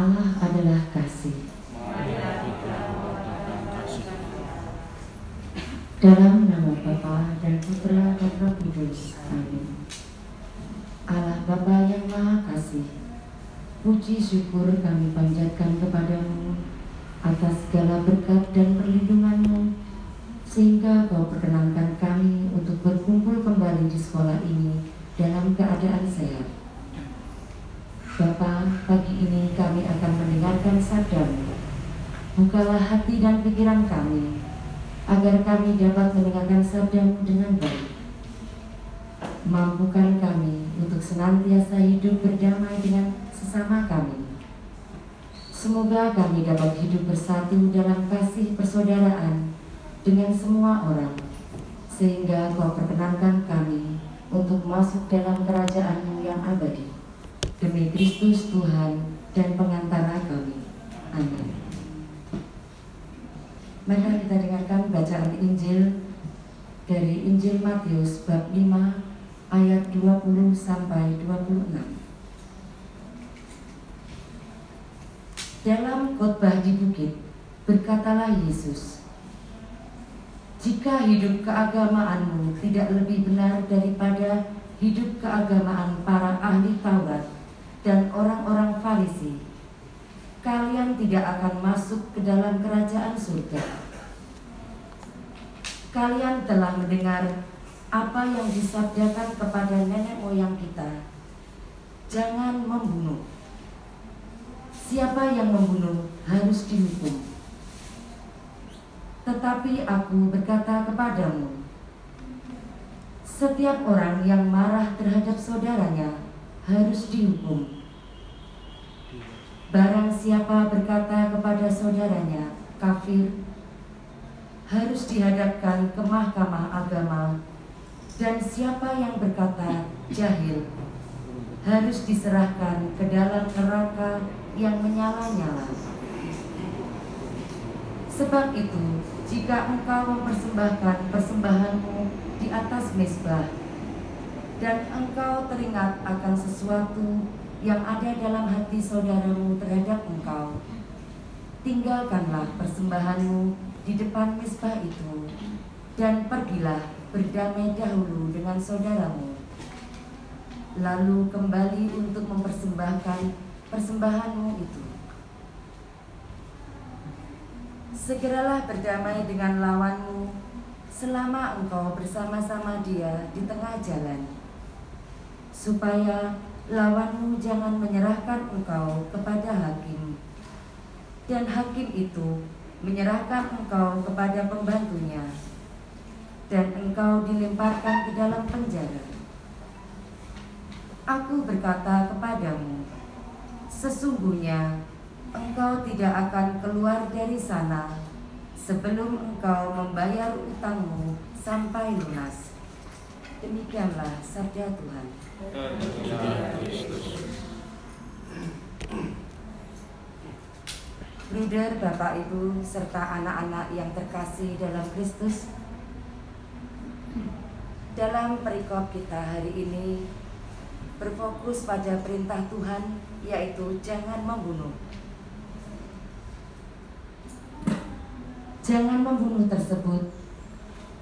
Allah adalah kasih. Dalam nama Bapa dan Putra dan Roh Kudus. Amin. Allah Bapa yang Maha Kasih, puji syukur kami panjatkan kepadamu atas segala berkat dan perlindunganmu sehingga kau perkenankan kami untuk berkumpul kembali di sekolah ini dalam keadaan sehat. Bapa, pagi ini kami. Bukalah hati dan pikiran kami, agar kami dapat mendengarkan sabdamu dengan baik. Mampukan kami untuk senantiasa hidup berdamai dengan sesama kami. Semoga kami dapat hidup bersatu dalam kasih persaudaraan dengan semua orang, sehingga kau perkenankan kami untuk masuk dalam kerajaanmu yang abadi. Demi Kristus Tuhan dan pengantara kami. Amin. Mari kita dengarkan bacaan Injil dari Injil Matius bab 5 ayat 20 sampai 26. Dalam khotbah di bukit, berkatalah Yesus, "Jika hidup keagamaanmu tidak lebih benar daripada hidup keagamaan para ahli Taurat dan orang-orang Farisi, kalian tidak akan masuk ke dalam kerajaan surga. Kalian telah mendengar apa yang disabdakan kepada nenek moyang kita. Jangan membunuh. Siapa yang membunuh harus dihukum. Tetapi aku berkata kepadamu, setiap orang yang marah terhadap saudaranya harus dihukum Barang siapa berkata kepada saudaranya, kafir, harus dihadapkan ke mahkamah agama, dan siapa yang berkata jahil, harus diserahkan ke dalam neraka yang menyala-nyala. Sebab itu, jika engkau mempersembahkan persembahanmu di atas mesbah, dan engkau teringat akan sesuatu yang ada dalam hati saudaramu terhadap engkau. Tinggalkanlah persembahanmu di depan misbah itu dan pergilah berdamai dahulu dengan saudaramu. Lalu kembali untuk mempersembahkan persembahanmu itu. Segeralah berdamai dengan lawanmu selama engkau bersama-sama dia di tengah jalan, supaya lawanmu jangan menyerahkan engkau kepada hakim. Dan hakim itu menyerahkan engkau kepada pembantunya, dan engkau dilemparkan ke dalam penjara. Aku berkata kepadamu, sesungguhnya engkau tidak akan keluar dari sana sebelum engkau membayar utangmu sampai lunas. Demikianlah sabda Tuhan. Bruder, Bapak, Ibu, serta anak-anak yang terkasih dalam Kristus, dalam perikop kita hari ini berfokus pada perintah Tuhan, yaitu jangan membunuh. Jangan membunuh tersebut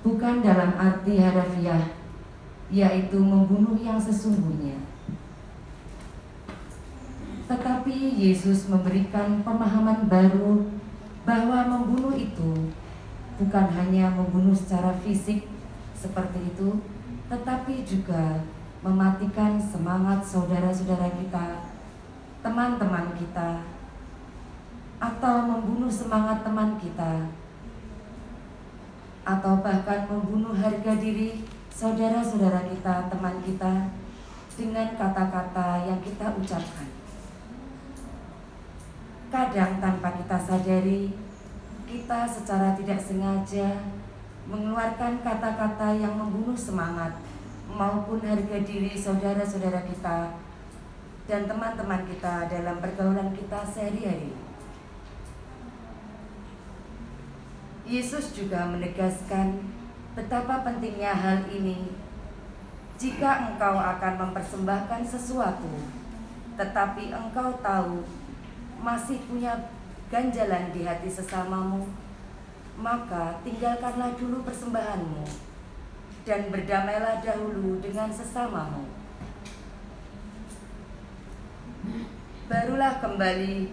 bukan dalam arti harafiah yaitu membunuh yang sesungguhnya. Tetapi Yesus memberikan pemahaman baru bahwa membunuh itu bukan hanya membunuh secara fisik seperti itu, tetapi juga mematikan semangat saudara-saudara kita, teman-teman kita, atau membunuh semangat teman kita, atau bahkan membunuh harga diri saudara-saudara kita, teman kita, dengan kata-kata yang kita ucapkan. Kadang tanpa kita sadari, kita secara tidak sengaja mengeluarkan kata-kata yang membunuh semangat maupun harga diri saudara-saudara kita dan teman-teman kita dalam pergaulan kita sehari-hari. Yesus juga menegaskan betapa pentingnya hal ini jika engkau akan mempersembahkan sesuatu, tetapi engkau tahu masih punya ganjalan di hati sesamamu, maka tinggalkanlah dulu persembahanmu dan berdamailah dahulu dengan sesamamu. Barulah kembali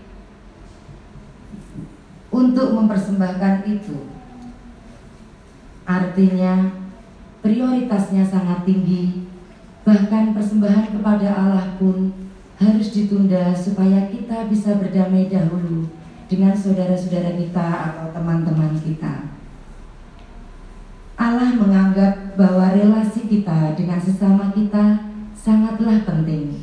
untuk mempersembahkan itu. Artinya, prioritasnya sangat tinggi, bahkan persembahan kepada Allah pun harus ditunda supaya kita bisa berdamai dahulu dengan saudara-saudara kita atau teman-teman kita. Allah menganggap bahwa relasi kita dengan sesama kita sangatlah penting.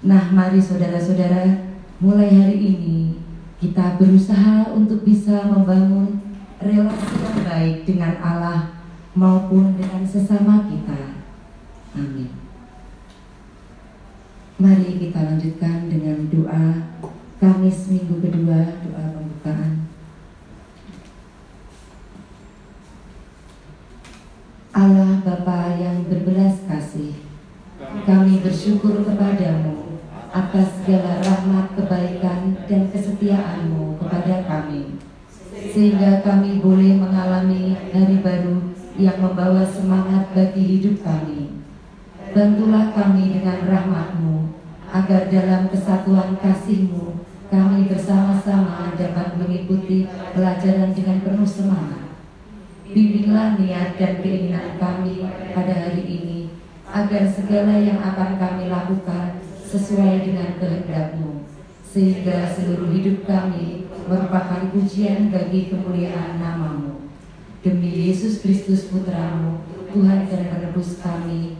Nah, mari saudara-saudara, mulai hari ini kita berusaha untuk bisa membangun relasi yang baik dengan Allah maupun dengan sesama kita. Amin. Mari kita lanjutkan dengan doa Kamis minggu kedua, doa pembukaan. Allah Bapa yang berbelas kasih, kami bersyukur kepadamu atas segala rahmat kebaikan dan kesetiaanmu kepada kami sehingga kami boleh mengalami hari baru yang membawa semangat bagi hidup kami. Bantulah kami dengan rahmatmu, agar dalam kesatuan kasihmu kami bersama-sama dapat mengikuti pelajaran dengan penuh semangat. Bimbinglah niat dan keinginan kami pada hari ini, agar segala yang akan kami lakukan sesuai dengan kehendakmu, sehingga seluruh hidup kami merupakan pujian bagi kemuliaan namamu. Demi Yesus Kristus Putramu, Tuhan dan Penebus kami,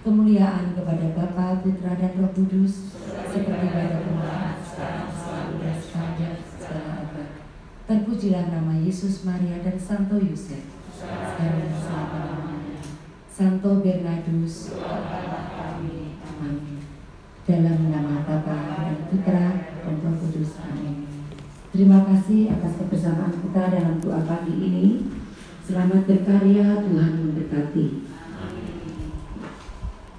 Kemuliaan kepada Bapa, Putra, dan Roh Kudus, seperti pada permulaan, sekarang, selalu, dan sepanjang segala abad. Terpujilah nama Yesus, Maria, dan Santo Yosef, sekarang dan selama-lamanya. Santo Bernardus. Dalam nama Bapa dan Putra dan Roh Kudus. Amin. Terima kasih atas kebersamaan kita dalam doa pagi ini. Selamat berkarya, Tuhan memberkati.